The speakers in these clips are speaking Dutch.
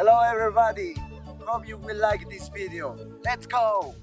Hello everybody. Hope you will like this video. Let's go.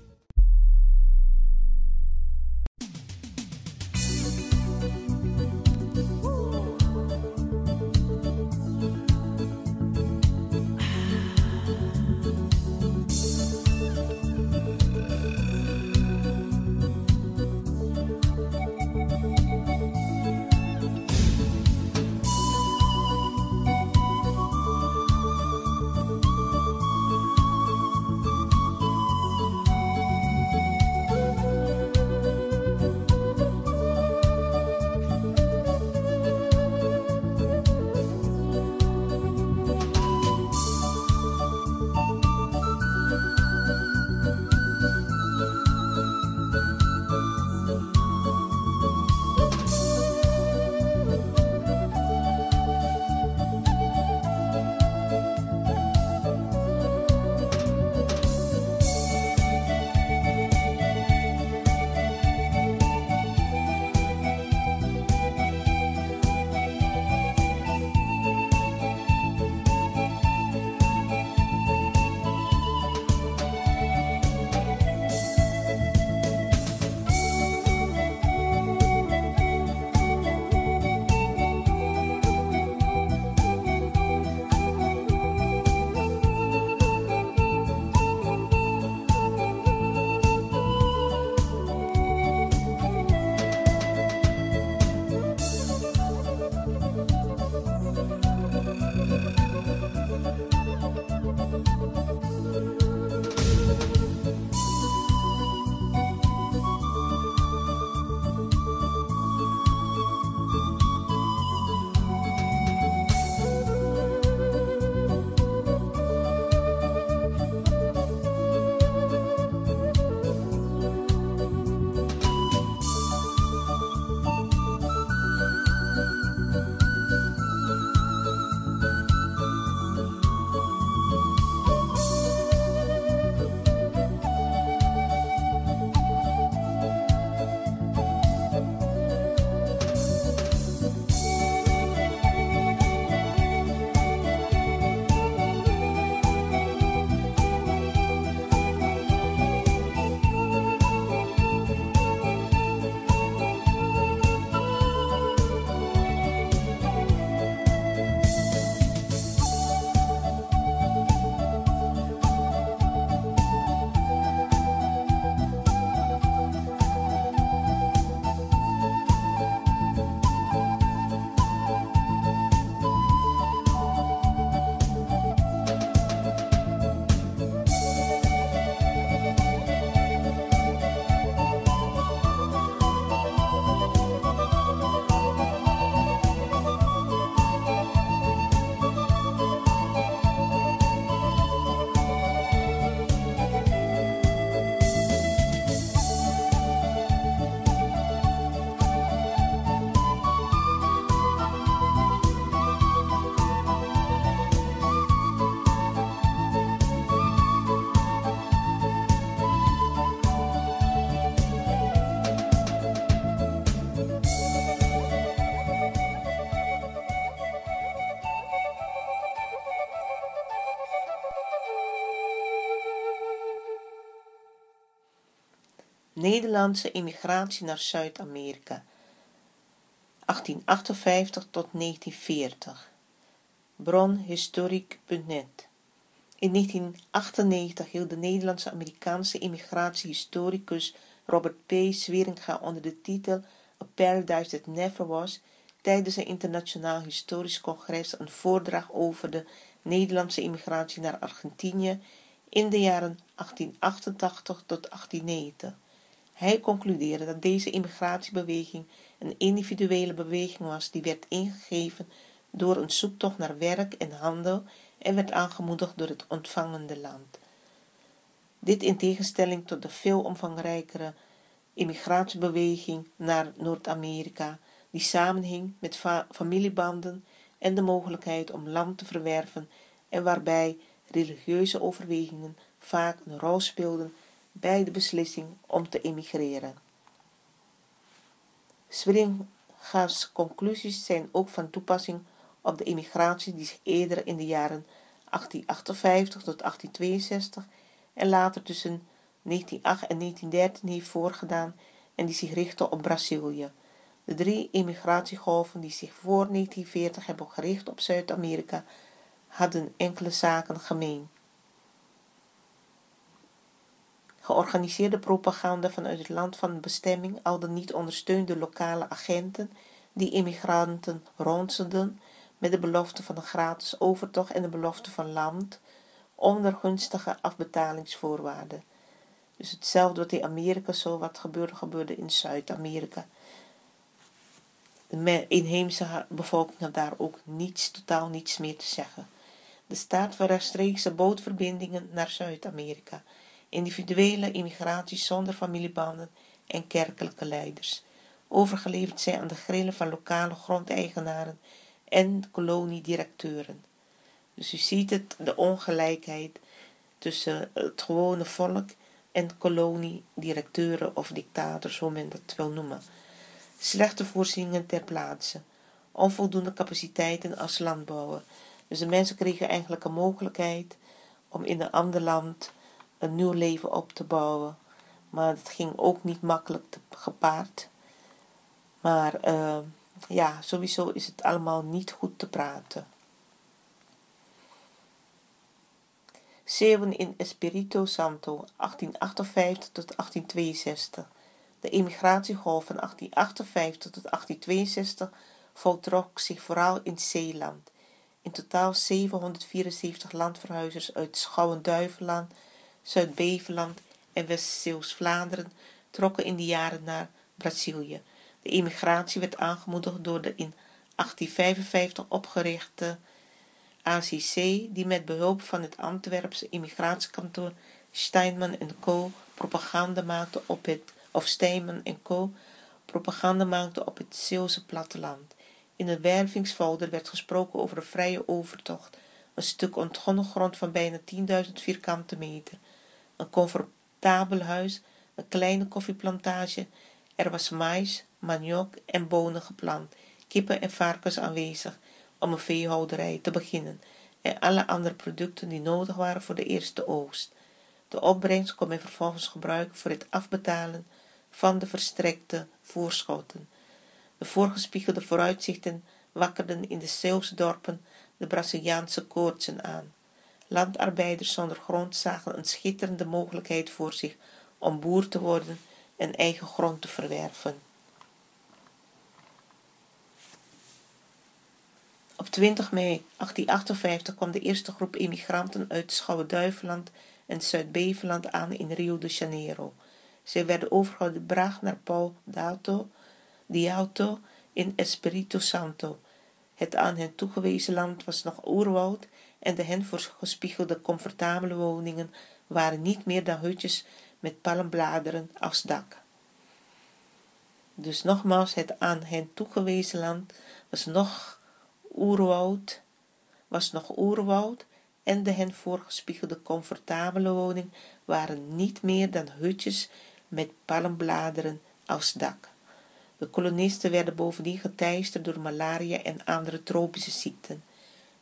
Nederlandse immigratie naar Zuid-Amerika 1858 tot 1940 Bron historiek.net In 1998 hield de Nederlandse-Amerikaanse immigratiehistoricus Robert P. Sweringa onder de titel A Paradise That Never Was tijdens een internationaal historisch congres een voordracht over de Nederlandse immigratie naar Argentinië in de jaren 1888 tot 1890. Hij concludeerde dat deze immigratiebeweging een individuele beweging was die werd ingegeven door een zoektocht naar werk en handel en werd aangemoedigd door het ontvangende land. Dit in tegenstelling tot de veel omvangrijkere immigratiebeweging naar Noord-Amerika, die samenhing met familiebanden en de mogelijkheid om land te verwerven en waarbij religieuze overwegingen vaak een rol speelden bij de beslissing om te emigreren. Sweringa's conclusies zijn ook van toepassing op de immigratie die zich eerder in de jaren 1858 tot 1862 en later tussen 1908 en 1913 heeft voorgedaan en die zich richtte op Brazilië. De drie emigratiegolven die zich voor 1940 hebben gericht op Zuid-Amerika hadden enkele zaken gemeen. Georganiseerde propaganda vanuit het land van bestemming, al dan niet ondersteunde lokale agenten die immigranten ronselden met de belofte van een gratis overtocht en de belofte van land onder gunstige afbetalingsvoorwaarden. Dus hetzelfde wat in Amerika zo wat gebeurde, gebeurde in Zuid-Amerika. De inheemse bevolking had daar ook niets, totaal niets meer te zeggen. De staat van rechtstreekse bootverbindingen naar Zuid-Amerika. Individuele immigratie zonder familiebanden en kerkelijke leiders. Overgeleverd zijn aan de grillen van lokale grondeigenaren en koloniedirecteuren. Dus u ziet het, de ongelijkheid tussen het gewone volk en koloniedirecteuren of dictators, hoe men dat wil noemen. Slechte voorzieningen ter plaatse, onvoldoende capaciteiten als landbouwer. Dus de mensen kregen eigenlijk een mogelijkheid om in een ander land een nieuw leven op te bouwen. Maar het ging ook niet makkelijk te, gepaard. Maar uh, ja, sowieso is het allemaal niet goed te praten. Zeeuwen in Espirito Santo, 1858 tot 1862. De emigratiegolf van 1858 tot 1862 voltrok zich vooral in Zeeland. In totaal 774 landverhuizers uit Schouwen-Duiveland, Zuid-Beveland en West-Zeeuws-Vlaanderen trokken in die jaren naar Brazilië. De emigratie werd aangemoedigd door de in 1855 opgerichte ACC, die met behulp van het Antwerpse immigratiekantoor Steinman Co. propaganda maakte op het, of Steinman Co. propaganda maakte op het Zeeuwse platteland. In het wervingsfolder werd gesproken over een vrije overtocht, een stuk ontgonnen grond van bijna 10.000 vierkante meter, een comfortabel huis, een kleine koffieplantage, er was mais, maniok en bonen geplant, kippen en varkens aanwezig om een veehouderij te beginnen en alle andere producten die nodig waren voor de eerste oogst. De opbrengst kon men vervolgens gebruiken voor het afbetalen van de verstrekte voorschotten. De voorgespiegelde vooruitzichten wakkerden in de Zeeuwse dorpen de Braziliaanse koortsen aan. Landarbeiders zonder grond zagen een schitterende mogelijkheid voor zich om boer te worden en eigen grond te verwerven. Op 20 mei 1858 kwam de eerste groep immigranten uit Schouwen-Duiveland en Zuid-Beveland aan in Rio de Janeiro. Zij werden overgebracht naar Pau d'Alto, Alto in Espirito Santo. Het aan hen toegewezen land was nog oerwoud en de hen voorgespiegelde comfortabele woningen waren niet meer dan hutjes met palmbladeren als dak. Dus nogmaals, het aan hen toegewezen land was nog oerwoud was nog oerwoud en de hen voorgespiegelde comfortabele woning waren niet meer dan hutjes met palmbladeren als dak. De kolonisten werden bovendien geteisterd door malaria en andere tropische ziekten.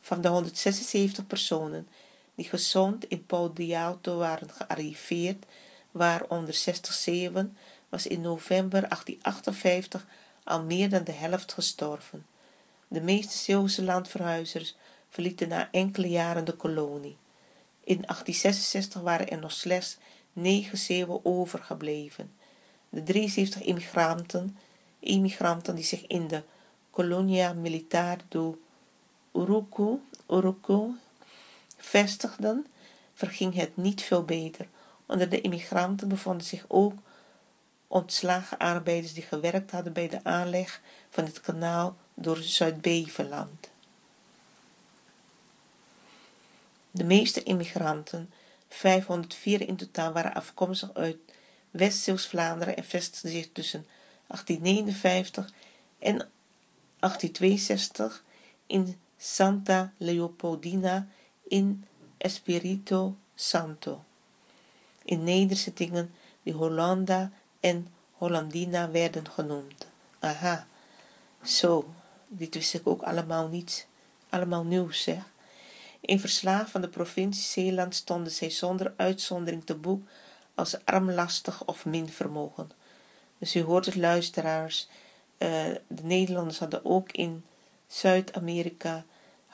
Van de 176 personen die gezond in Pau waren gearriveerd, waaronder 60 zeeuwen, was in november 1858 al meer dan de helft gestorven. De meeste Zeeuwse landverhuizers verlieten na enkele jaren de kolonie. In 1866 waren er nog slechts negen Zeeuwen overgebleven. De 73 immigranten, immigranten die zich in de Colonia Militar do Urucu, Urucu vestigden, verging het niet veel beter. Onder de immigranten bevonden zich ook ontslagen arbeiders die gewerkt hadden bij de aanleg van het kanaal door Zuid-Beveland. De meeste immigranten, 504 in totaal, waren afkomstig uit West-Zeeuws-Vlaanderen en vestigden zich tussen 1859 en 1862 in Santa Leopoldina in Espirito Santo. In nederzettingen die Hollanda en Hollandina werden genoemd. Aha, zo, dit wist ik ook allemaal niet. Allemaal nieuws, zeg. In verslagen van de provincie Zeeland stonden zij zonder uitzondering te boek als armlastig of min vermogen. Dus u hoort het luisteraars, uh, de Nederlanders hadden ook in Zuid-Amerika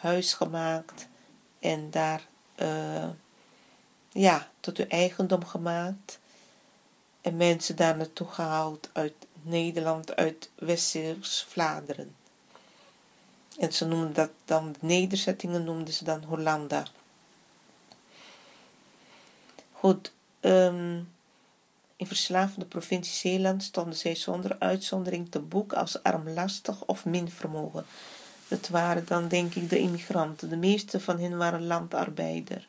huis gemaakt en daar uh, ja, tot hun eigendom gemaakt. En mensen daar naartoe gehaald uit Nederland, uit West-Vlaanderen. En ze noemden dat dan, de nederzettingen noemden ze dan Hollanda. Goed, um, in de provincie Zeeland stonden zij zonder uitzondering te boek als armlastig of minvermogen. Dat waren dan denk ik de immigranten. De meeste van hen waren landarbeider.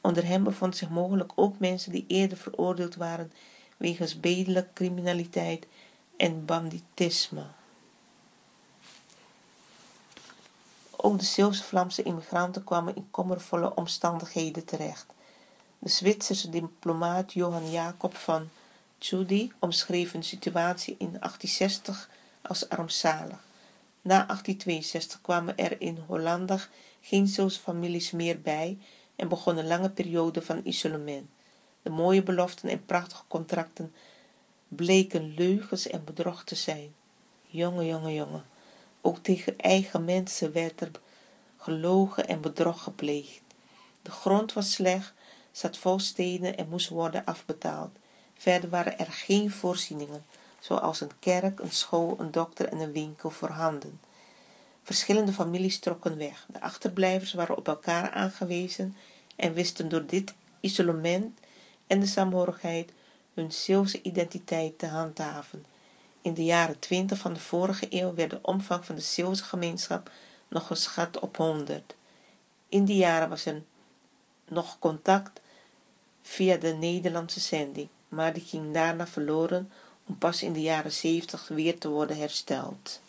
Onder hen bevond zich mogelijk ook mensen die eerder veroordeeld waren wegens bedelijke criminaliteit en banditisme. Ook de Zeeuwse-Vlaamse immigranten kwamen in kommervolle omstandigheden terecht. De Zwitserse diplomaat Johan Jacob van Tschudi omschreef een situatie in 1860 als armzalig. Na 1862 kwamen er in Hollanda geen Zeeuwse families meer bij en begon een lange periode van isolement. De mooie beloften en prachtige contracten bleken leugens en bedrog te zijn. Jonge, jonge, jonge. Ook tegen eigen mensen werd er gelogen en bedrog gepleegd. De grond was slecht, zat vol stenen en moest worden afbetaald. Verder waren er geen voorzieningen, zoals een kerk, een school, een dokter en een winkel voorhanden. Verschillende families trokken weg. De achterblijvers waren op elkaar aangewezen en wisten door dit isolement en de saamhorigheid hun Zeeuwse identiteit te handhaven. In de jaren twintig van de vorige eeuw werd de omvang van de Zeeuwse gemeenschap nog geschat op honderd. In die jaren was er nog contact via de Nederlandse zending, maar die ging daarna verloren om pas in de jaren zeventig weer te worden hersteld.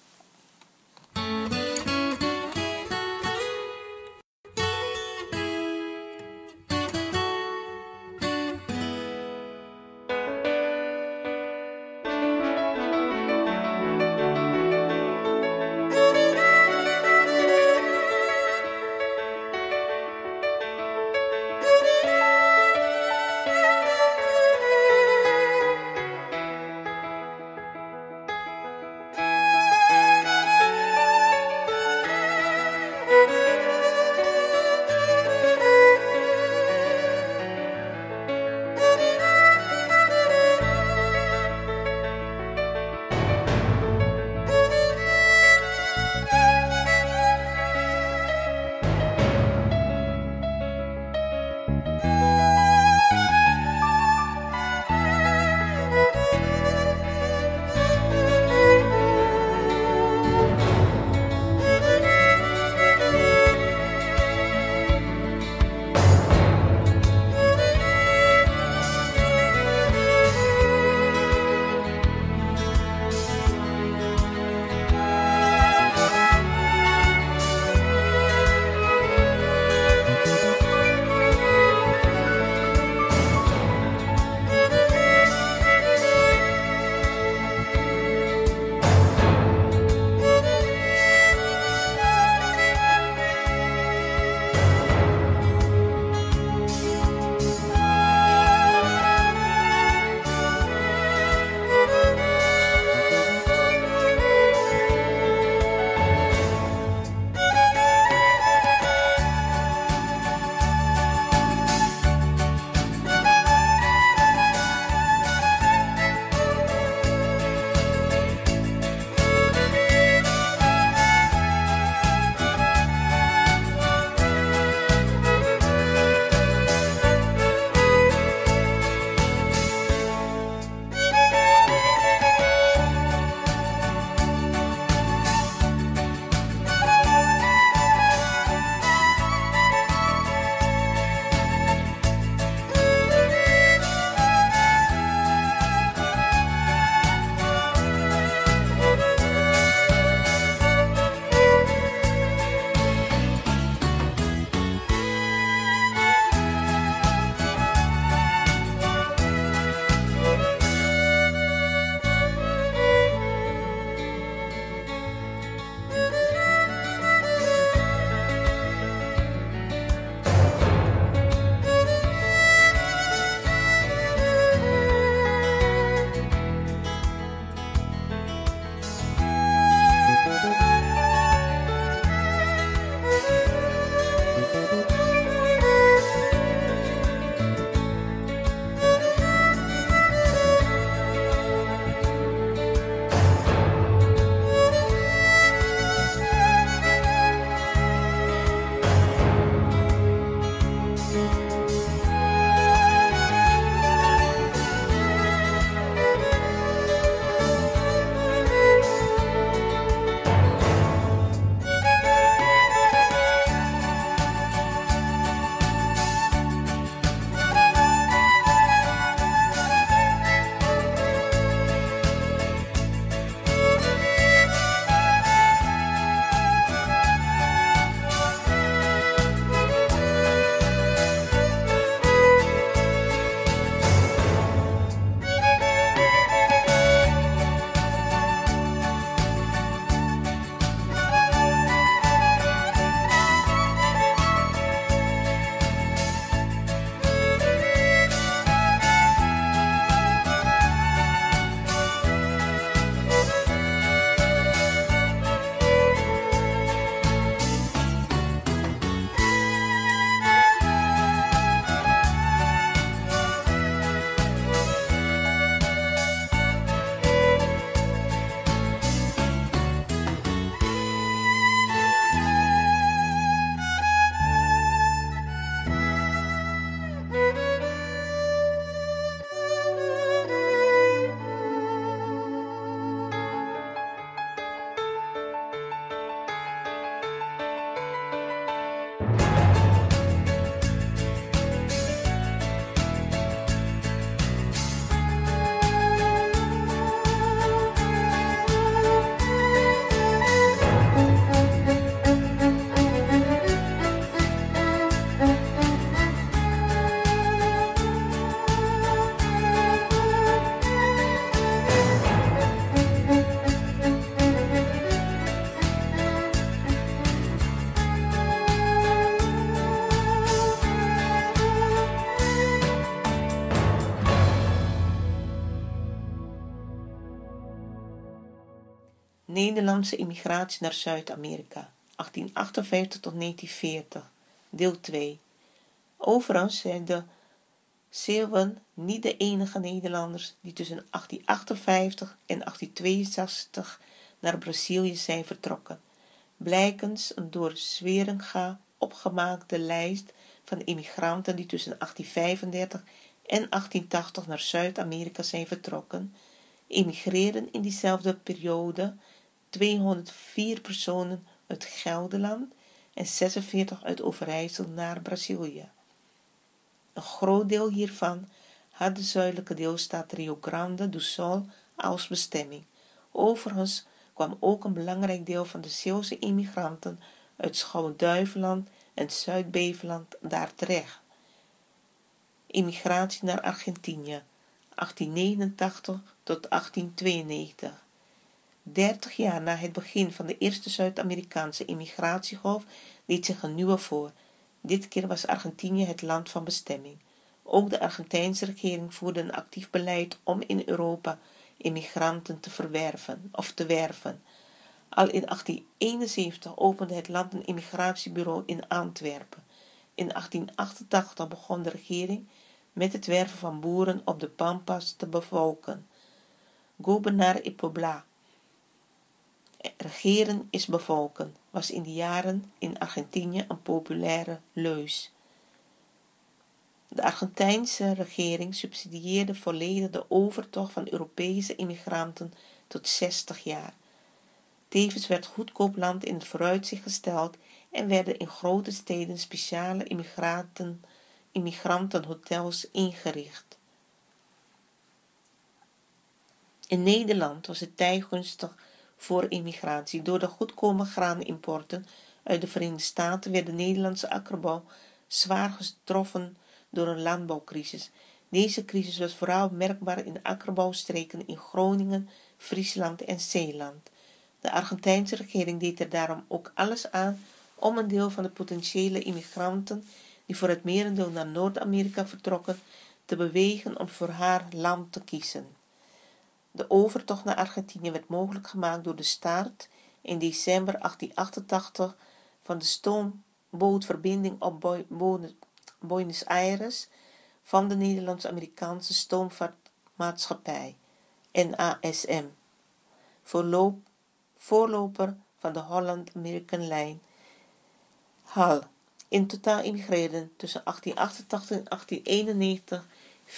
Nederlandse immigratie naar Zuid-Amerika 1858 tot 1940 deel 2 Overigens zijn de Zeeuwen niet de enige Nederlanders die tussen 1858 en 1862 naar Brazilië zijn vertrokken. Blijkens een door Zweringa opgemaakte lijst van immigranten die tussen 1835 en 1880 naar Zuid-Amerika zijn vertrokken, emigreren in diezelfde periode 204 personen uit Gelderland en 46 uit Overijssel naar Brazilië. Een groot deel hiervan had de zuidelijke deelstaat Rio Grande do Sul als bestemming. Overigens kwam ook een belangrijk deel van de Zeeuwse immigranten uit Schouwen-Duiveland en Zuid-Beveland daar terecht. Immigratie naar Argentinië 1889 tot 1892 Dertig jaar na het begin van de eerste Zuid-Amerikaanse immigratiegolf deed zich een nieuwe voor. Dit keer was Argentinië het land van bestemming. Ook de Argentijnse regering voerde een actief beleid om in Europa immigranten te verwerven of te werven. Al in 1871 opende het land een immigratiebureau in Antwerpen. In 1888 begon de regering met het werven van boeren op de Pampas te bevolken. Gobernar y Pobla Regeren is bevolken was in die jaren in Argentinië een populaire leus. De Argentijnse regering subsidieerde volledig de overtocht van Europese immigranten tot 60 jaar. Tevens werd goedkoop land in het vooruitzicht gesteld en werden in grote steden speciale immigranten, immigrantenhotels ingericht. In Nederland was het tij gunstig voor immigratie. Door de goedkome graanimporten uit de Verenigde Staten werd de Nederlandse akkerbouw zwaar getroffen door een landbouwcrisis. Deze crisis was vooral merkbaar in akkerbouwstreken in Groningen, Friesland en Zeeland. De Argentijnse regering deed er daarom ook alles aan om een deel van de potentiële immigranten die voor het merendeel naar Noord-Amerika vertrokken, te bewegen om voor haar land te kiezen. De overtocht naar Argentinië werd mogelijk gemaakt door de start in december 1888 van de stoombootverbinding op Buenos Aires van de Nederlands-Amerikaanse stoomvaartmaatschappij NASM, voorloper van de Holland American Line HAL. In totaal immigreerden tussen 1888 en 1891 4.474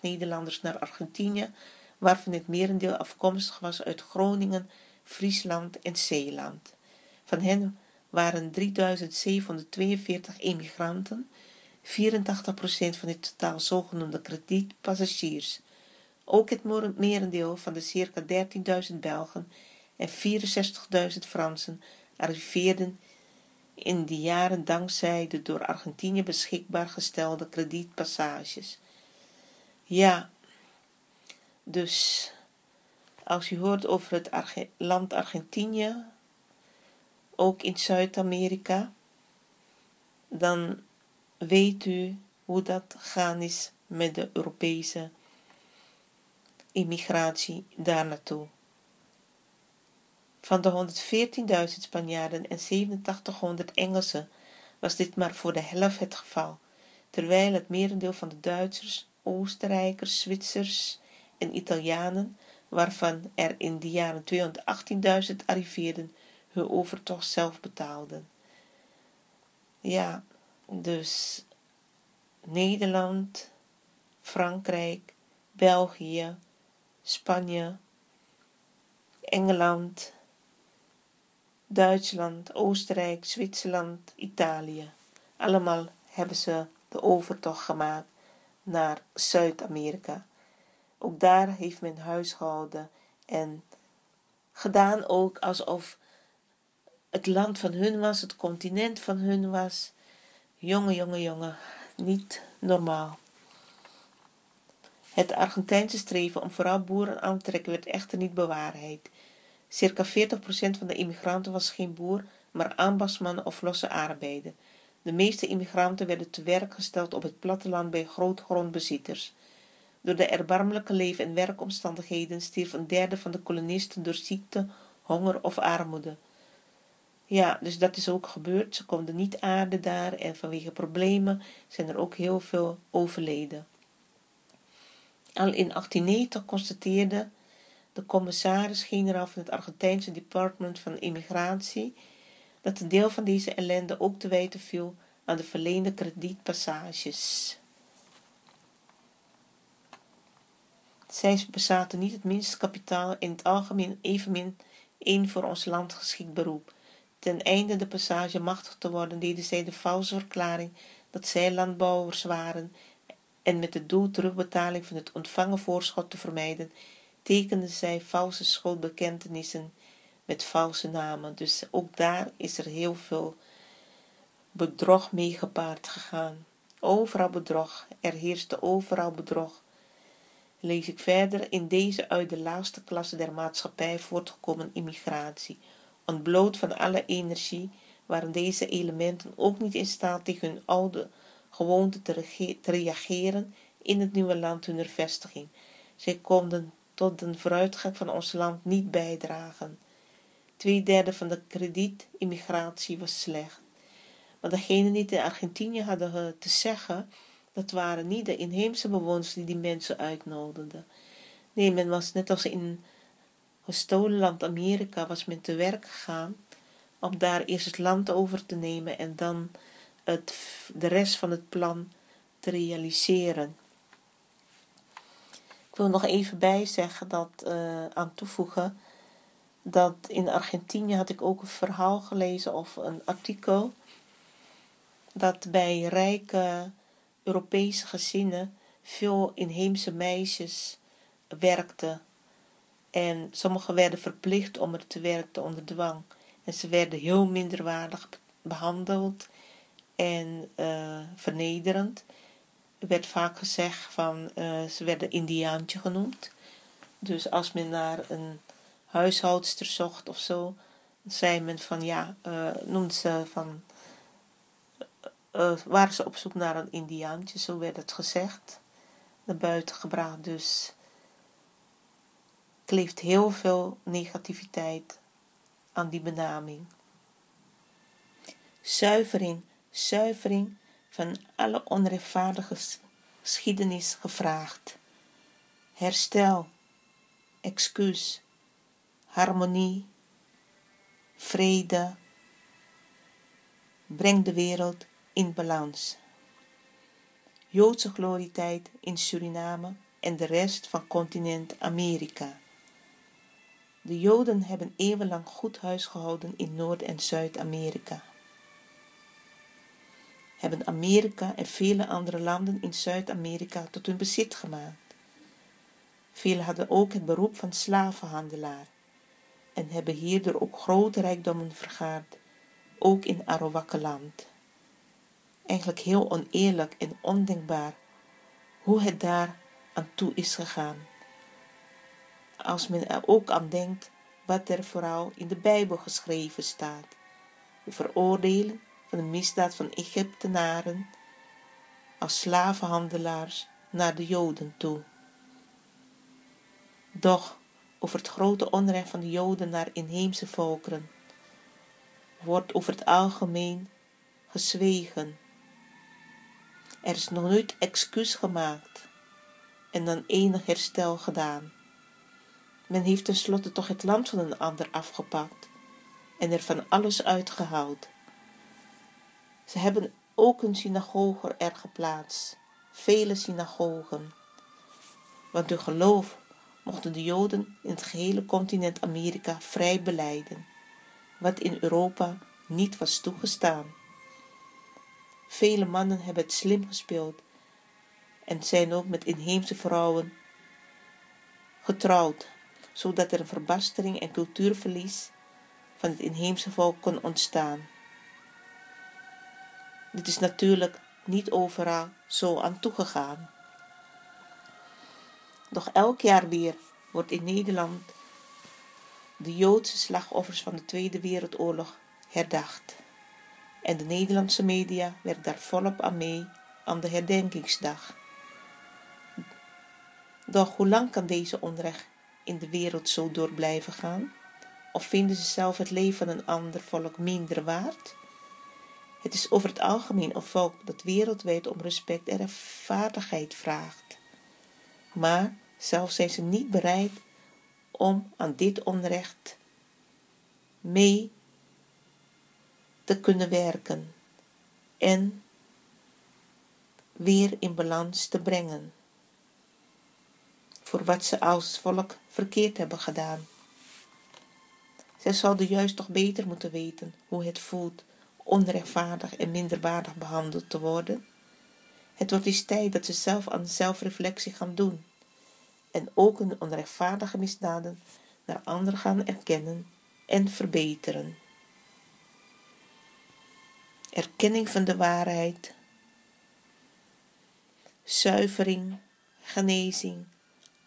Nederlanders naar Argentinië, waarvan het merendeel afkomstig was uit Groningen, Friesland en Zeeland. Van hen waren 3.742 emigranten, 84% van het totaal zogenoemde kredietpassagiers. Ook het merendeel van de circa 13.000 Belgen en 64.000 Fransen arriveerden in die jaren dankzij de door Argentinië beschikbaar gestelde kredietpassages. Ja, dus als u hoort over het land Argentinië, ook in Zuid-Amerika, dan weet u hoe dat gaan is met de Europese immigratie daar naartoe. Van de 114.000 Spanjaarden en 8700 Engelsen was dit maar voor de helft het geval, terwijl het merendeel van de Duitsers, Oostenrijkers, Zwitsers en Italianen, waarvan er in die jaren 218.000 arriveerden, hun overtocht zelf betaalden. Ja, dus Nederland, Frankrijk, België, Spanje, Engeland, Duitsland, Oostenrijk, Zwitserland, Italië. Allemaal hebben ze de overtocht gemaakt naar Zuid-Amerika. Ook daar heeft men huis gehouden en gedaan ook alsof het land van hun was, het continent van hun was. Jonge, jonge, jonge, niet normaal. Het Argentijnse streven om vooral boeren aan te trekken werd echter niet bewaarheid. Circa 40% van de immigranten was geen boer, maar ambachtsman of losse arbeider. De meeste immigranten werden te werk gesteld op het platteland bij grootgrondbezitters. Door de erbarmelijke leven- en werkomstandigheden stierf een derde van de kolonisten door ziekte, honger of armoede. Ja, dus dat is ook gebeurd. Ze konden niet aarden daar en vanwege problemen zijn er ook heel veel overleden. Al in 1890 constateerde de commissaris-generaal van het Argentijnse Department van Immigratie dat een deel van deze ellende ook te wijten viel aan de verleende kredietpassages. Zij bezaten niet het minste kapitaal in het algemeen evenmin één voor ons land geschikt beroep. Ten einde de passage machtig te worden, deden zij de valse verklaring dat zij landbouwers waren en met het doel terugbetaling van het ontvangen voorschot te vermijden, tekenden zij valse schuldbekentenissen met valse namen. Dus ook daar is er heel veel bedrog mee gepaard gegaan. Overal bedrog, er heerste overal bedrog. Lees ik verder in deze uit de laagste klasse der maatschappij voortgekomen immigratie. Ontbloot van alle energie waren deze elementen ook niet in staat tegen hun oude gewoonte te, te reageren in het nieuwe land hunner vestiging. Zij konden tot de vooruitgang van ons land niet bijdragen. Twee derde van de kredietimmigratie was slecht. Maar degenen die in Argentinië hadden te zeggen, dat waren niet de inheemse bewoners die die mensen uitnodigden. Nee, men was net als in gestolen land Amerika, was men te werk gegaan om daar eerst het land over te nemen en dan het, de rest van het plan te realiseren. Ik wil nog even bijzeggen dat, uh, aan toevoegen dat in Argentinië had ik ook een verhaal gelezen of een artikel dat bij rijke Europese gezinnen veel inheemse meisjes werkten en sommigen werden verplicht om er te werken onder dwang en ze werden heel minderwaardig behandeld en uh, vernederend. Er werd vaak gezegd van uh, ze werden Indiaantje genoemd. Dus als men naar een huishoudster zocht of zo, zei men van ja, uh, noemde ze van uh, waren ze op zoek naar een Indiaantje, zo werd het gezegd. Naar buiten gebracht, dus kleeft heel veel negativiteit aan die benaming. Zuivering zuivering van alle onrechtvaardige geschiedenis gevraagd. Herstel, excuus, harmonie, vrede. Breng de wereld in balans. Joodse glorietijd in Suriname en de rest van continent Amerika. De Joden hebben eeuwenlang goed huis gehouden in Noord- en Zuid-Amerika hebben Amerika en vele andere landen in Zuid-Amerika tot hun bezit gemaakt. Velen hadden ook het beroep van slavenhandelaar en hebben hierdoor ook grote rijkdommen vergaard, ook in Arawakkeland. Eigenlijk heel oneerlijk en ondenkbaar hoe het daar aan toe is gegaan. Als men er ook aan denkt wat er vooral in de Bijbel geschreven staat. De veroordelen van de misdaad van Egyptenaren als slavenhandelaars naar de Joden toe. Doch over het grote onrecht van de Joden naar inheemse volkeren wordt over het algemeen gezwegen. Er is nog nooit excuus gemaakt en dan enig herstel gedaan. Men heeft tenslotte toch het land van een ander afgepakt en er van alles uitgehaald. Ze hebben ook een synagoge er geplaatst, vele synagogen. Want door geloof mochten de Joden in het gehele continent Amerika vrij beleiden, wat in Europa niet was toegestaan. Vele mannen hebben het slim gespeeld en zijn ook met inheemse vrouwen getrouwd, zodat er een verbastering en cultuurverlies van het inheemse volk kon ontstaan. Dit is natuurlijk niet overal zo aan toegegaan. Doch elk jaar weer wordt in Nederland de Joodse slachtoffers van de Tweede Wereldoorlog herdacht. En de Nederlandse media werkt daar volop aan mee aan de herdenkingsdag. Doch hoe lang kan deze onrecht in de wereld zo door blijven gaan? Of vinden ze zelf het leven van een ander volk minder waard? Het is over het algemeen een volk dat wereldwijd om respect en rechtvaardigheid vraagt. Maar zelf zijn ze niet bereid om aan dit onrecht mee te kunnen werken en weer in balans te brengen voor wat ze als volk verkeerd hebben gedaan. Zij zouden juist toch beter moeten weten hoe het voelt onrechtvaardig en minderwaardig behandeld te worden. Het wordt eens tijd dat ze zelf aan zelfreflectie gaan doen en ook hun onrechtvaardige misdaden naar anderen gaan erkennen en verbeteren. Erkenning van de waarheid, zuivering, genezing,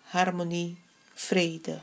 harmonie, vrede.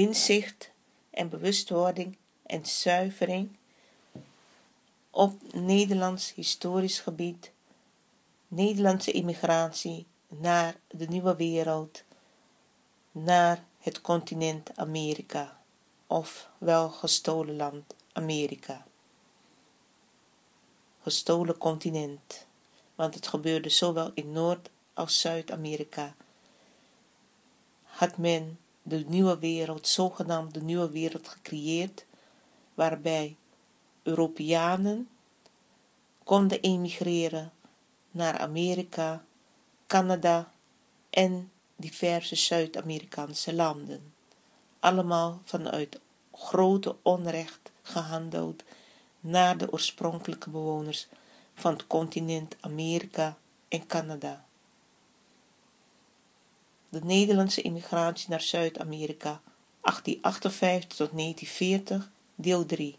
Inzicht en bewustwording en zuivering op Nederlands historisch gebied, Nederlandse immigratie naar de nieuwe wereld, naar het continent Amerika, of wel gestolen land Amerika. Gestolen continent, want het gebeurde zowel in Noord- als Zuid-Amerika. Had men de nieuwe wereld, zogenaamd de nieuwe wereld, gecreëerd, waarbij Europeanen konden emigreren naar Amerika, Canada en diverse Zuid-Amerikaanse landen. Allemaal vanuit grote onrecht gehandeld naar de oorspronkelijke bewoners van het continent Amerika en Canada. De Nederlandse immigratie naar Zuid-Amerika 1858 tot 1940, deel 3.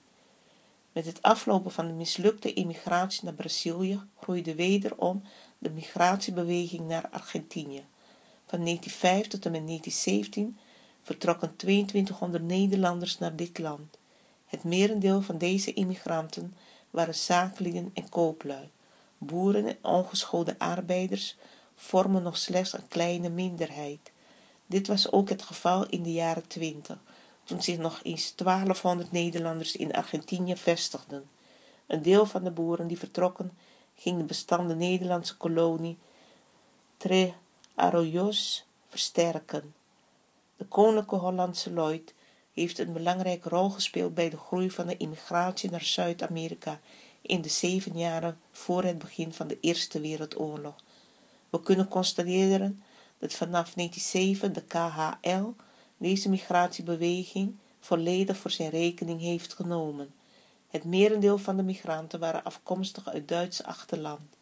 Met het aflopen van de mislukte immigratie naar Brazilië groeide wederom de migratiebeweging naar Argentinië. Van 1950 tot en met 1917 vertrokken 2200 Nederlanders naar dit land. Het merendeel van deze immigranten waren zakenlieden en kooplui. Boeren en ongeschoolde arbeiders vormen nog slechts een kleine minderheid. Dit was ook het geval in de jaren 20 toen zich nog eens 1200 Nederlanders in Argentinië vestigden. Een deel van de boeren die vertrokken ging de bestaande Nederlandse kolonie Tre Arroyos versterken. De Koninklijke Hollandse Lloyd heeft een belangrijke rol gespeeld bij de groei van de immigratie naar Zuid-Amerika in de zeven jaren voor het begin van de Eerste Wereldoorlog. We kunnen constateren dat vanaf 1907 de KHL deze migratiebeweging volledig voor zijn rekening heeft genomen. Het merendeel van de migranten waren afkomstig uit Duits achterland.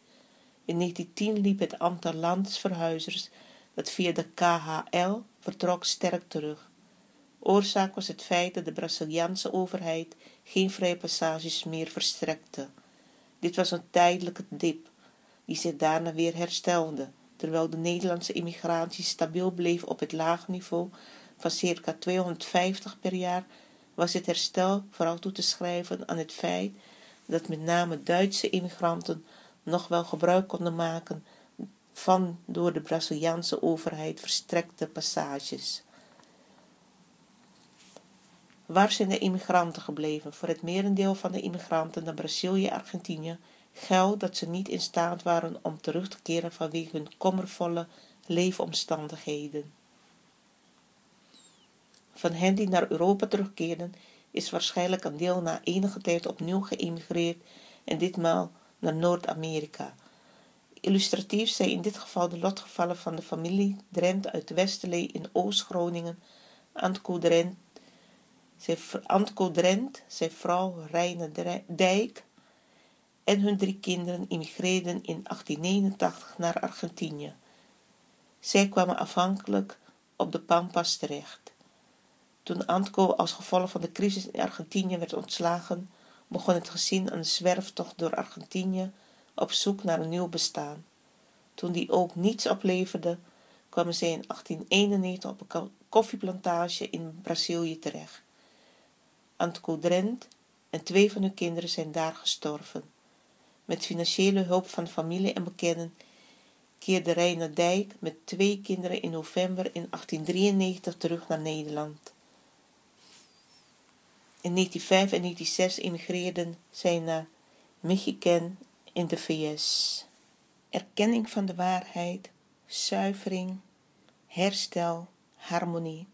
In 1910 liep het aantal landsverhuizers dat via de KHL vertrok sterk terug. Oorzaak was het feit dat de Braziliaanse overheid geen vrije passages meer verstrekte. Dit was een tijdelijke dip, die zich daarna weer herstelde, terwijl de Nederlandse immigratie stabiel bleef op het laag niveau van circa 250 per jaar, was het herstel vooral toe te schrijven aan het feit dat met name Duitse immigranten nog wel gebruik konden maken van door de Braziliaanse overheid verstrekte passages. Waar zijn de immigranten gebleven? Voor het merendeel van de immigranten naar Brazilië en Argentinië geldt dat ze niet in staat waren om terug te keren vanwege hun kommervolle leefomstandigheden. Van hen die naar Europa terugkeerden, is waarschijnlijk een deel na enige tijd opnieuw geëmigreerd en ditmaal naar Noord-Amerika. Illustratief zijn in dit geval de lotgevallen van de familie Drent uit Westerlee in Oost-Groningen, Antco Drent, zijn vrouw Reine Dijk en hun drie kinderen immigreerden in 1889 naar Argentinië. Zij kwamen afhankelijk op de Pampas terecht. Toen Antco als gevolg van de crisis in Argentinië werd ontslagen, begon het gezin een zwerftocht door Argentinië op zoek naar een nieuw bestaan. Toen die ook niets opleverde, kwamen zij in 1891 op een koffieplantage in Brazilië terecht. Antco Drent en twee van hun kinderen zijn daar gestorven. Met financiële hulp van familie en bekenden keerde Reiner Dijk met twee kinderen in november in 1893 terug naar Nederland. In 1905 en 1906 immigreerden zij naar Michigan in de VS. Erkenning van de waarheid, zuivering, herstel, harmonie.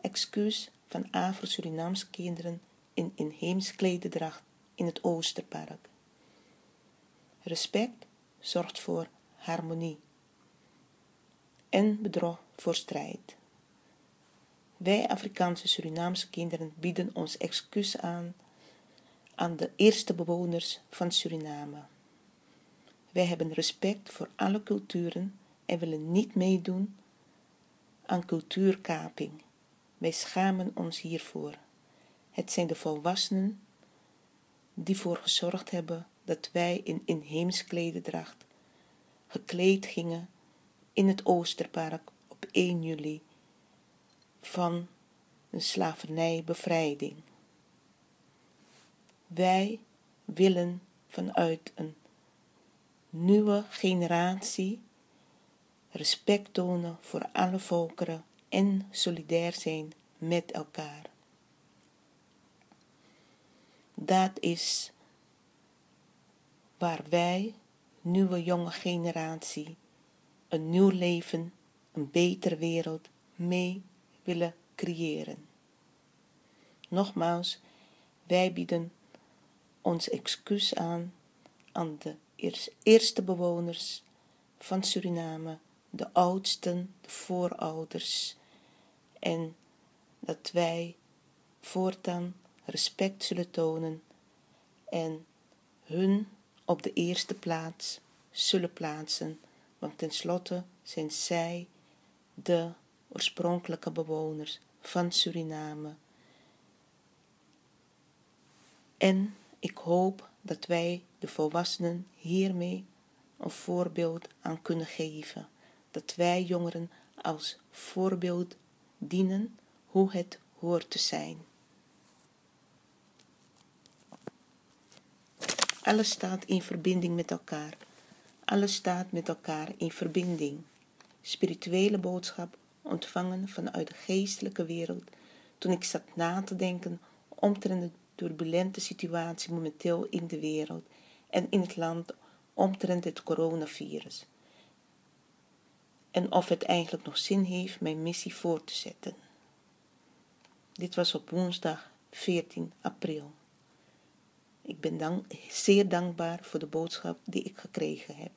Excuus van Afro-Surinaamse kinderen in inheems klededracht in het Oosterpark. Respect zorgt voor harmonie en bedrog voor strijd. Wij Afrikaanse Surinaamse kinderen bieden ons excuus aan aan de eerste bewoners van Suriname. Wij hebben respect voor alle culturen en willen niet meedoen aan cultuurkaping. Wij schamen ons hiervoor. Het zijn de volwassenen die voor gezorgd hebben dat wij in inheems klededracht gekleed gingen in het Oosterpark op 1 juli van de slavernijbevrijding. Wij willen vanuit een nieuwe generatie respect tonen voor alle volkeren en solidair zijn met elkaar. Dat is waar wij, nieuwe jonge generatie, een nieuw leven, een betere wereld mee willen creëren. Nogmaals, wij bieden ons excuus aan aan de eerste bewoners van Suriname, de oudsten, de voorouders, en dat wij voortaan respect zullen tonen en hun op de eerste plaats zullen plaatsen, want tenslotte zijn zij de oorspronkelijke bewoners van Suriname. En ik hoop dat wij de volwassenen hiermee een voorbeeld aan kunnen geven. Dat wij jongeren als voorbeeld dienen hoe het hoort te zijn. Alles staat in verbinding met elkaar. Alles staat met elkaar in verbinding. Spirituele boodschap ontvangen vanuit de geestelijke wereld toen ik zat na te denken omtrent de turbulente situatie momenteel in de wereld en in het land omtrent het coronavirus. En of het eigenlijk nog zin heeft mijn missie voor te zetten. Dit was op woensdag 14 april. Ik ben dank, zeer dankbaar voor de boodschap die ik gekregen heb.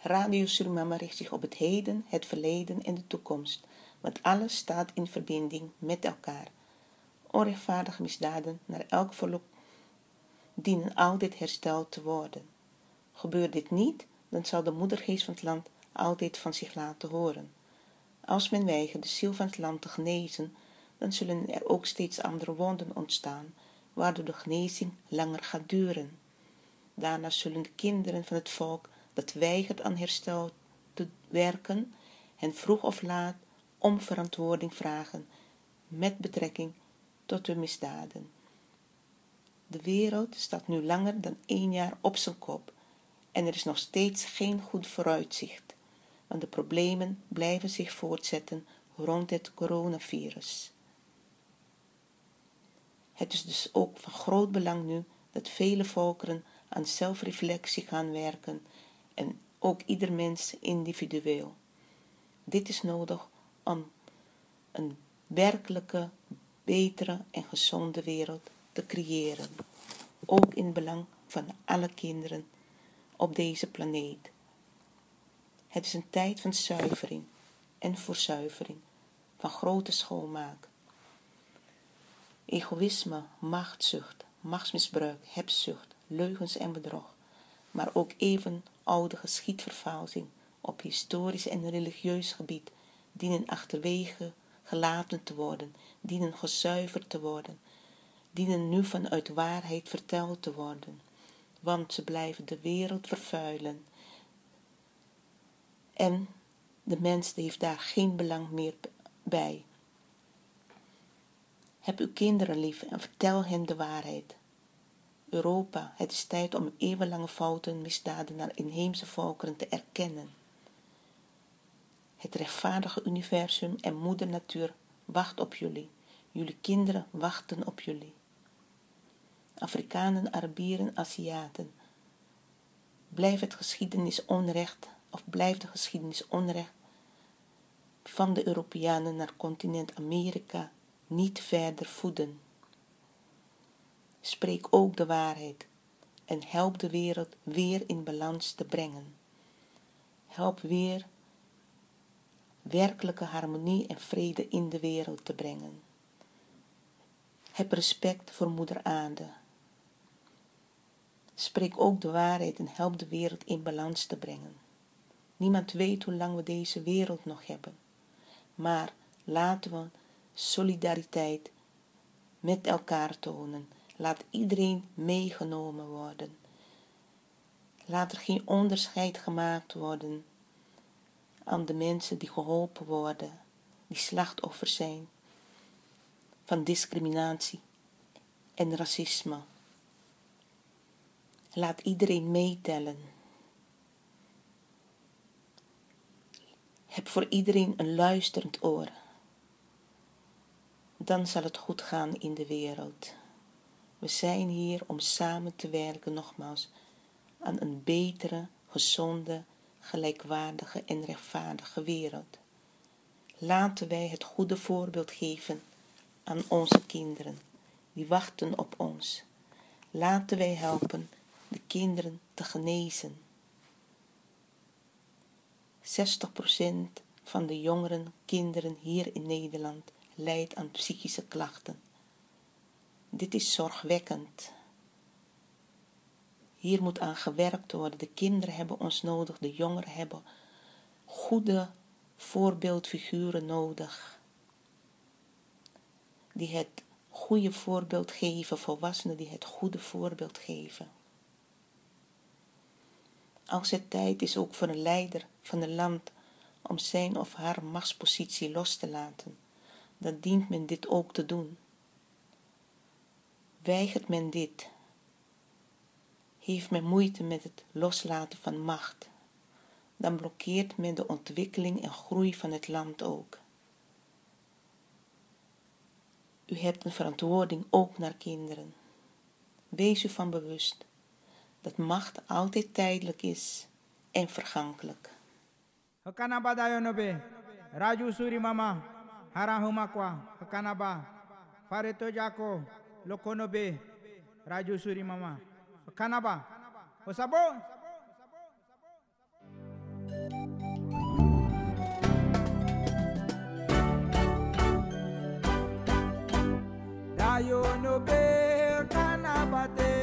Radio Surimama richt zich op het heden, het verleden en de toekomst, want alles staat in verbinding met elkaar. Onrechtvaardige misdaden naar elk volk dienen altijd hersteld te worden. Gebeurt dit niet, dan zal de moedergeest van het land altijd van zich laten horen. Als men weigert de ziel van het land te genezen, dan zullen er ook steeds andere wonden ontstaan, waardoor de genezing langer gaat duren. Daarna zullen de kinderen van het volk dat weigert aan herstel te werken, hen vroeg of laat om verantwoording vragen met betrekking tot hun misdaden. De wereld staat nu langer dan één jaar op zijn kop en er is nog steeds geen goed vooruitzicht, want de problemen blijven zich voortzetten rond het coronavirus. Het is dus ook van groot belang nu dat vele volkeren aan zelfreflectie gaan werken en ook ieder mens individueel. Dit is nodig om een werkelijke, betere en gezonde wereld te creëren, ook in belang van alle kinderen op deze planeet. Het is een tijd van zuivering en verzuivering, van grote schoonmaak. Egoïsme, machtszucht, machtsmisbruik, hebzucht, leugens en bedrog, maar ook even oude geschiedvervalsing op historisch en religieus gebied dienen achterwege gelaten te worden, dienen gezuiverd te worden, dienen nu vanuit waarheid verteld te worden, want ze blijven de wereld vervuilen. En de mens heeft daar geen belang meer bij. Heb uw kinderen lief en vertel hen de waarheid. Europa, het is tijd om eeuwenlange fouten, misdaden naar inheemse volkeren te erkennen. Het rechtvaardige universum en moeder natuur wacht op jullie. Jullie kinderen wachten op jullie. Afrikanen, Arabieren, Aziaten. Blijf het geschiedenis onrecht, of blijft de geschiedenis onrecht van de Europeanen naar continent Amerika niet verder voeden. Spreek ook de waarheid en help de wereld weer in balans te brengen. Help weer werkelijke harmonie en vrede in de wereld te brengen. Heb respect voor Moeder Aarde. Spreek ook de waarheid en help de wereld in balans te brengen. Niemand weet hoe lang we deze wereld nog hebben. Maar laten we solidariteit met elkaar tonen. Laat iedereen meegenomen worden. Laat er geen onderscheid gemaakt worden aan de mensen die geholpen worden. die slachtoffers zijn van discriminatie en racisme. Laat iedereen meetellen. Heb voor iedereen een luisterend oor. Dan zal het goed gaan in de wereld. We zijn hier om samen te werken, nogmaals, aan een betere, gezonde, gelijkwaardige en rechtvaardige wereld. Laten wij het goede voorbeeld geven aan onze kinderen, die wachten op ons. Laten wij helpen de kinderen te genezen. 60% van de jongeren kinderen hier in Nederland lijdt aan psychische klachten. Dit is zorgwekkend. Hier moet aan gewerkt worden. De kinderen hebben ons nodig, de jongeren hebben goede voorbeeldfiguren nodig. Die het goede voorbeeld geven, volwassenen die het goede voorbeeld geven. Als het tijd is ook voor een leider van een land om zijn of haar machtspositie los te laten, dan dient men dit ook te doen. Weigert men dit, heeft men moeite met het loslaten van macht, dan blokkeert men de ontwikkeling en groei van het land ook. U hebt een verantwoording ook naar kinderen. Wees u van bewust dat macht altijd tijdelijk is en vergankelijk. Hakanaba dayonobe, Raju Suri Mama, Harahumakwa, Hakanaba, Fareto Jako, Lokonobe, Raju Surimama, Hakanaba, Osabo. Dayo nobe, Kanabate.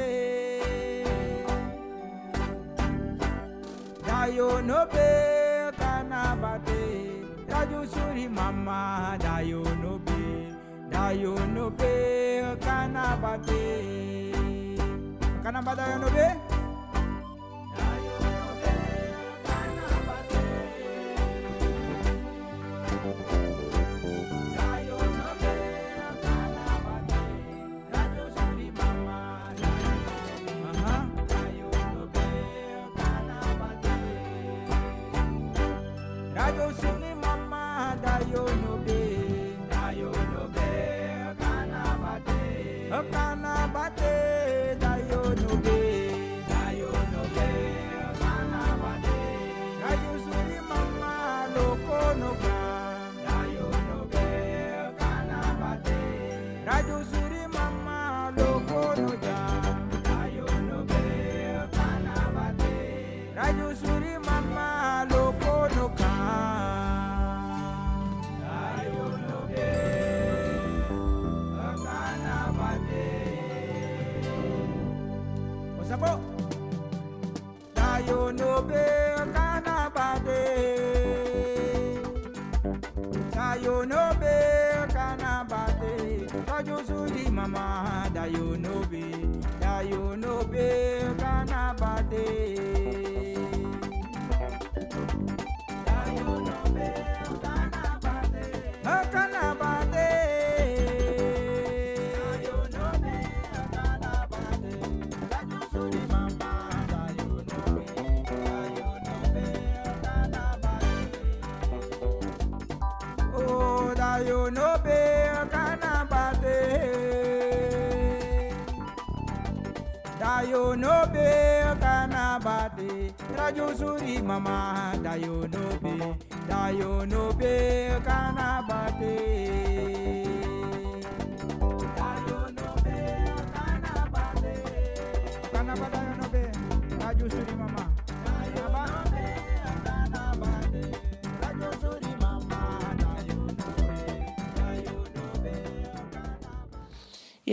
Dayo nobe. Suri mama dayo no be dayo no be kanabate bate kana no be. No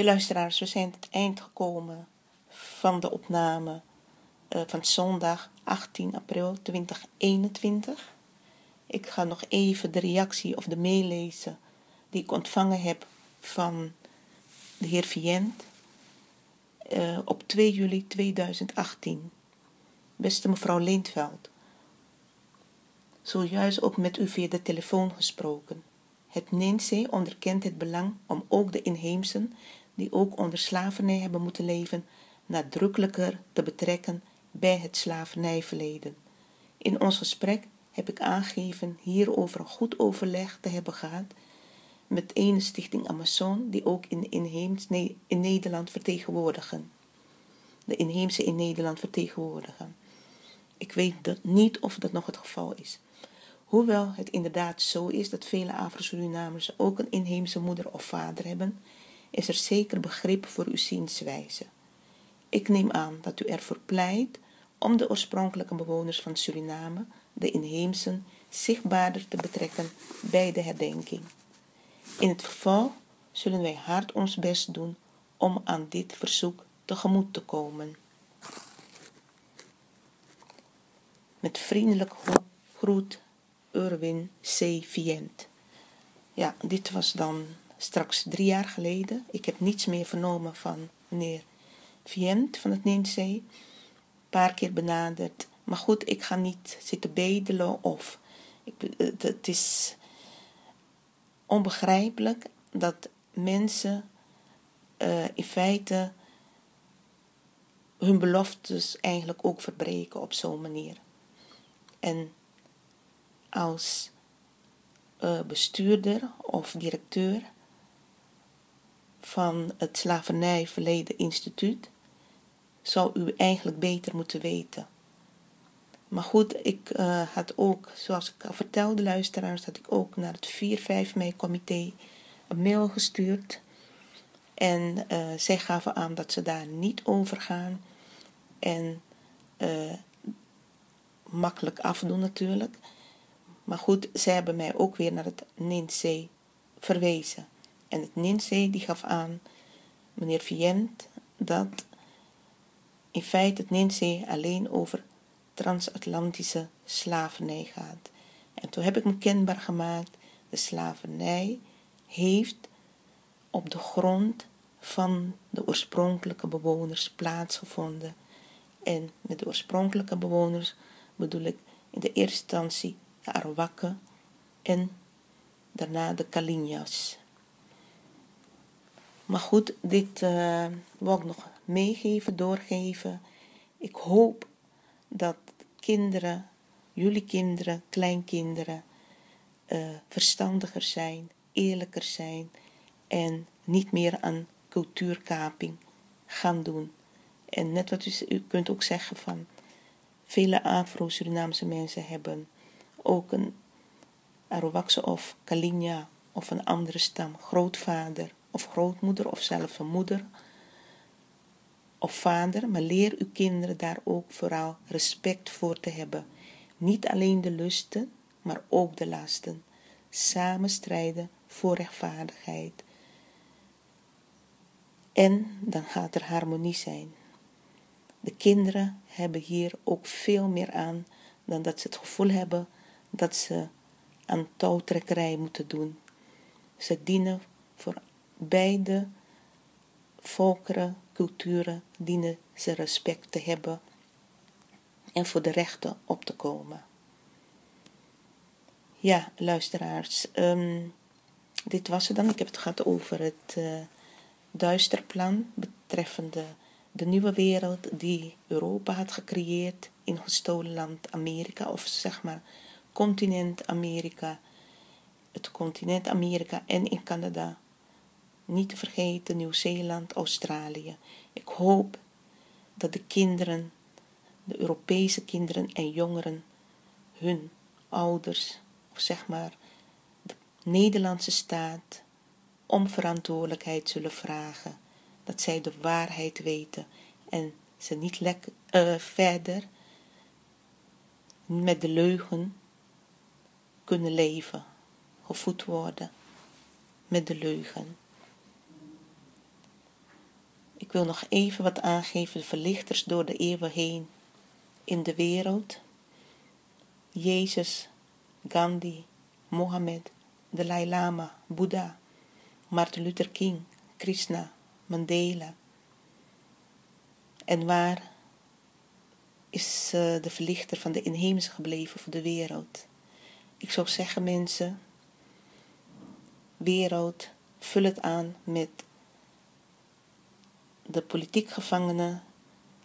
Je luisteraars, we zijn het eind gekomen van de opname eh, van zondag 18 april 2021. Ik ga nog even de reactie of de meelezen die ik ontvangen heb van de heer Vient eh, op 2 juli 2018. Beste mevrouw Leentveld, zojuist ook met u via de telefoon gesproken. Het NINSE onderkent het belang om ook de inheemsen, die ook onder slavernij hebben moeten leven, nadrukkelijker te betrekken bij het slavernijverleden. In ons gesprek heb ik aangegeven hierover een goed overleg te hebben gehad met ene stichting Amazon, die ook in, inheems, in Nederland vertegenwoordigen. De inheemse in Nederland vertegenwoordigen. Ik weet dat niet of dat nog het geval is. Hoewel het inderdaad zo is dat vele Afro-Surinamers ook een inheemse moeder of vader hebben, is er zeker begrip voor uw zienswijze. Ik neem aan dat u ervoor pleit om de oorspronkelijke bewoners van Suriname, de inheemsen, zichtbaarder te betrekken bij de herdenking. In het vervolg zullen wij hard ons best doen om aan dit verzoek tegemoet te komen. Met vriendelijk groet Urwin C. Vient. Ja, dit was dan straks drie jaar geleden. Ik heb niets meer vernomen van meneer Vient van het Nienzee. Een paar keer benaderd. Maar goed, ik ga niet zitten bedelen of... Ik, het is onbegrijpelijk dat mensen uh, in feite hun beloftes eigenlijk ook verbreken op zo'n manier. En als uh, bestuurder of directeur van het Slavernijverleden Instituut zou u eigenlijk beter moeten weten. Maar goed, ik uh, had ook, zoals ik al vertelde, luisteraars, had ik ook naar het 4-5 mei-comité een mail gestuurd. En uh, zij gaven aan dat ze daar niet over gaan. En uh, makkelijk afdoen natuurlijk. Maar goed, zij hebben mij ook weer naar het NINSE verwezen. En het NINSE die gaf aan, meneer Vient, dat in feite het NINSE alleen over transatlantische slavernij gaat. En toen heb ik me kenbaar gemaakt, de slavernij heeft op de grond van de oorspronkelijke bewoners plaatsgevonden. En met de oorspronkelijke bewoners bedoel ik in de eerste instantie de Arawakken en daarna de Kalinjas. Maar goed, dit uh, wil ik nog meegeven, doorgeven. Ik hoop dat kinderen, jullie kinderen, kleinkinderen, uh, verstandiger zijn, eerlijker zijn en niet meer aan cultuurkaping gaan doen. En net wat u, u kunt ook zeggen van vele Afro-Surinaamse mensen hebben ook een Arawakse of Kalinja of een andere stam, grootvader of grootmoeder of zelfs een moeder of vader, maar leer uw kinderen daar ook vooral respect voor te hebben. Niet alleen de lusten, maar ook de lasten. Samen strijden voor rechtvaardigheid. En dan gaat er harmonie zijn. De kinderen hebben hier ook veel meer aan dan dat ze het gevoel hebben dat ze aan touwtrekkerij moeten doen. Ze dienen voor beide volkeren, culturen, dienen ze respect te hebben en voor de rechten op te komen. Ja, luisteraars, um, dit was het dan. Ik heb het gehad over het uh, duisterplan betreffende de nieuwe wereld die Europa had gecreëerd in gestolen land Amerika, of zeg maar continent Amerika, het continent Amerika en in Canada. Niet te vergeten Nieuw-Zeeland, Australië. Ik hoop dat de kinderen, de Europese kinderen en jongeren, hun ouders, of zeg maar de Nederlandse staat, om verantwoordelijkheid zullen vragen. Dat zij de waarheid weten en ze niet lekker, uh, verder met de leugen kunnen leven, gevoed worden met de leugen. Ik wil nog even wat aangeven, verlichters door de eeuwen heen in de wereld. Jezus, Gandhi, Mohammed, Dalai Lama, Boeddha, Martin Luther King, Krishna, Mandela. En waar is uh, de verlichter van de inheemse gebleven voor de wereld? Ik zou zeggen mensen, wereld, vul het aan met de politiek gevangene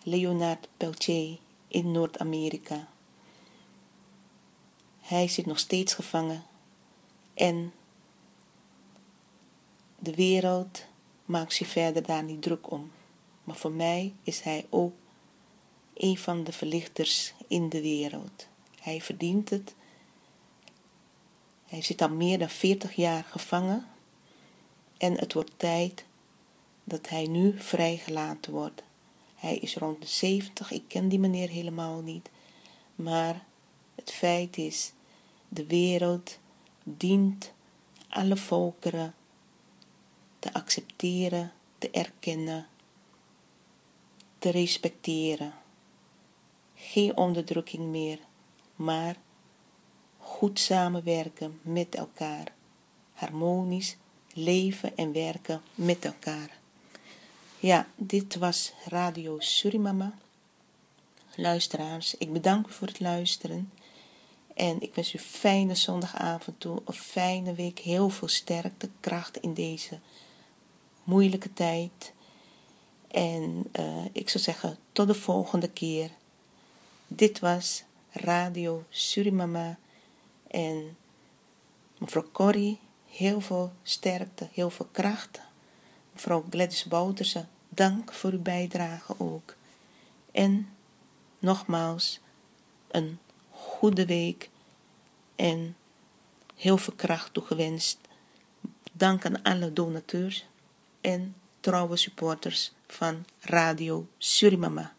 Leonard Peltier in Noord-Amerika. Hij zit nog steeds gevangen en de wereld maakt zich verder daar niet druk om. Maar voor mij is hij ook een van de verlichters in de wereld. Hij verdient het. Hij zit al meer dan 40 jaar gevangen en het wordt tijd dat hij nu vrijgelaten wordt. Hij is rond de 70, ik ken die meneer helemaal niet, maar het feit is, de wereld dient alle volkeren te accepteren, te erkennen, te respecteren. Geen onderdrukking meer, maar goed samenwerken met elkaar, harmonisch leven en werken met elkaar. Ja, dit was Radio Surimama. Luisteraars, ik bedank u voor het luisteren. En ik wens u fijne zondagavond toe, een fijne week, heel veel sterkte, kracht in deze moeilijke tijd. En uh, ik zou zeggen, tot de volgende keer. Dit was Radio Surimama. En mevrouw Corrie, heel veel sterkte, heel veel kracht. Mevrouw Gladys Bouterse, dank voor uw bijdrage ook. En nogmaals, een goede week en heel veel kracht toegewenst. Dank aan alle donateurs en trouwe supporters van Radio Surimama.